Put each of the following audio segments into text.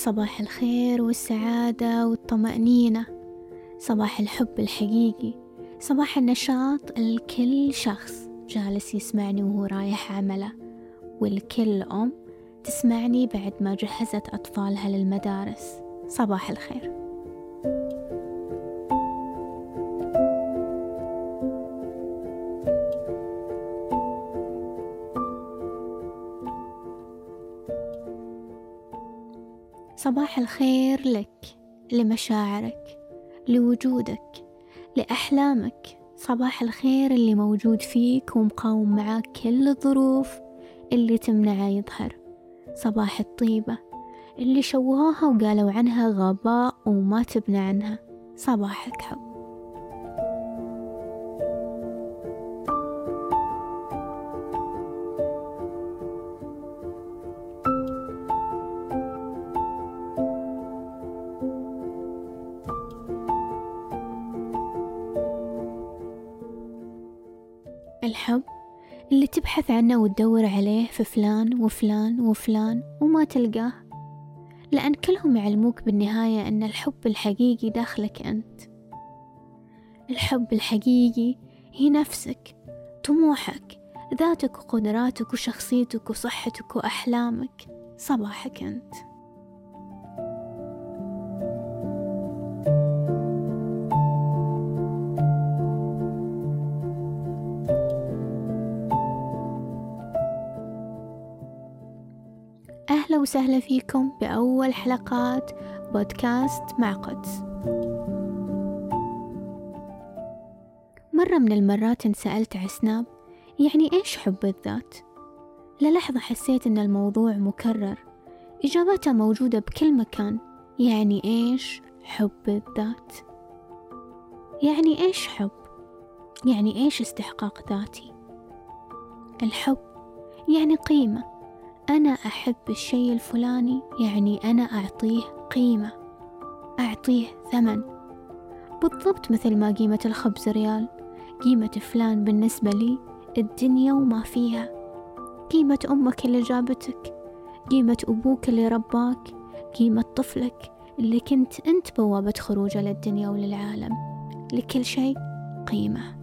صباح الخير والسعادة والطمأنينة. صباح الحب الحقيقي. صباح النشاط لكل شخص جالس يسمعني وهو رايح عمله. والكل أم تسمعني بعد ما جهزت أطفالها للمدارس. صباح الخير. صباح الخير لك لمشاعرك لوجودك لأحلامك. صباح الخير اللي موجود فيك ومقاوم معاك كل الظروف اللي تمنعه يظهر. صباح الطيبة اللي شوهوها وقالوا عنها غباء وما تبنى عنها. صباحك حب. الحب اللي تبحث عنه وتدور عليه في فلان وفلان وفلان وما تلقاه لأن كلهم يعلموك بالنهاية أن الحب الحقيقي داخلك أنت. الحب الحقيقي هي نفسك طموحك ذاتك وقدراتك وشخصيتك وصحتك وأحلامك صباحك أنت. أهلا وسهلا فيكم بأول حلقات بودكاست مع قدس مرة من المرات انسألت عسناب يعني إيش حب الذات؟ للحظة حسيت إن الموضوع مكرر إجابته موجودة بكل مكان يعني إيش حب الذات؟ يعني إيش حب؟ يعني إيش استحقاق ذاتي؟ الحب يعني قيمة أنا أحب الشيء الفلاني يعني أنا أعطيه قيمة أعطيه ثمن. بالضبط مثل ما قيمة الخبز ريال قيمة فلان بالنسبة لي الدنيا وما فيها. قيمة أمك اللي جابتك قيمة أبوك اللي رباك قيمة طفلك اللي كنت أنت بوابة خروجه للدنيا وللعالم. لكل شيء قيمة.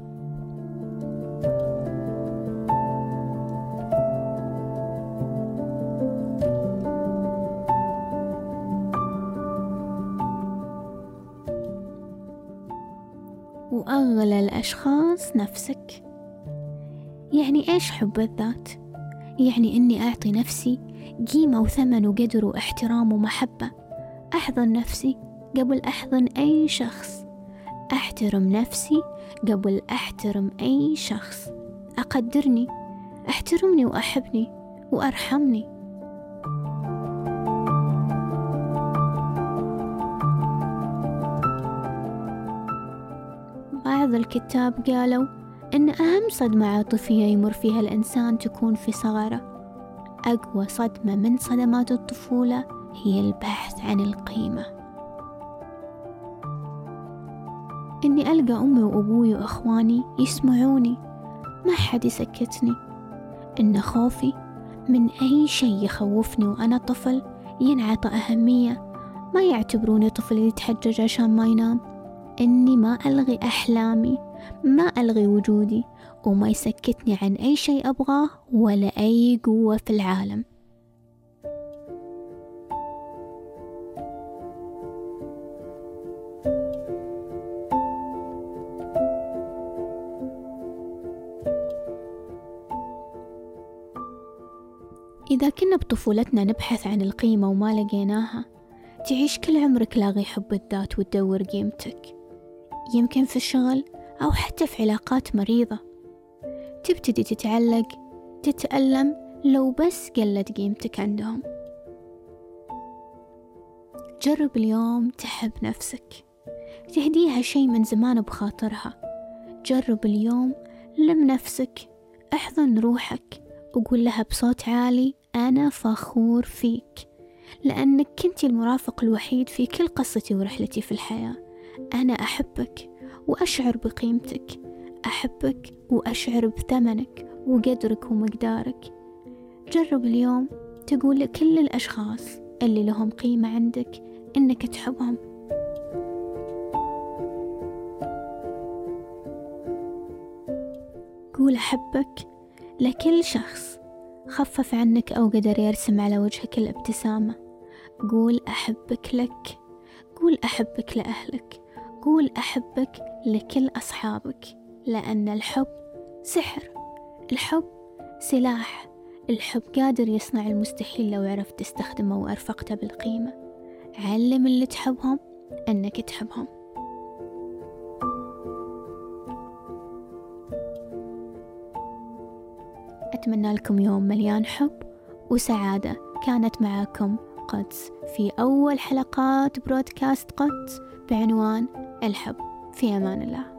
وأغلى الأشخاص نفسك؟ يعني إيش حب الذات؟ يعني إني أعطي نفسي قيمة وثمن وقدر واحترام ومحبة. أحضن نفسي قبل أحضن أي شخص. أحترم نفسي قبل أحترم أي شخص. أقدرني أحترمني وأحبني وأرحمني. الكتاب قالوا إن أهم صدمة عاطفية يمر فيها الإنسان تكون في صغره. أقوى صدمة من صدمات الطفولة هي البحث عن القيمة. إني ألقى أمي وأبوي وأخواني يسمعوني. ما حد يسكتني. إن خوفي من أي شيء يخوفني وأنا طفل ينعطى أهمية. ما يعتبروني طفل يتحجج عشان ما ينام. إني ما ألغي أحلامي ما ألغي وجودي وما يسكتني عن أي شيء أبغاه ولا أي قوة في العالم. إذا كنا بطفولتنا نبحث عن القيمة وما لقيناها تعيش كل عمرك لاغي حب الذات وتدور قيمتك. يمكن في الشغل أو حتى في علاقات مريضة. تبتدي تتعلق تتألم لو بس قلت قيمتك عندهم. جرب اليوم تحب نفسك. تهديها شي من زمان بخاطرها. جرب اليوم لم نفسك أحضن روحك وقول لها بصوت عالي أنا فخور فيك لأنك كنت المرافق الوحيد في كل قصتي ورحلتي في الحياة. أنا أحبك وأشعر بقيمتك أحبك وأشعر بثمنك وقدرك ومقدارك. جرب اليوم تقول لكل الأشخاص اللي لهم قيمة عندك إنك تحبهم. قول أحبك لكل شخص خفف عنك أو قدر يرسم على وجهك الابتسامة. قول أحبك لك قول أحبك لأهلك. قول أحبك لكل أصحابك لأن الحب سحر. الحب سلاح. الحب قادر يصنع المستحيل لو عرفت تستخدمه وأرفقته بالقيمة. علم اللي تحبهم أنك تحبهم. أتمنى لكم يوم مليان حب وسعادة. كانت معاكم قدس في أول حلقات برودكاست قدس بعنوان الحب. في أمان الله.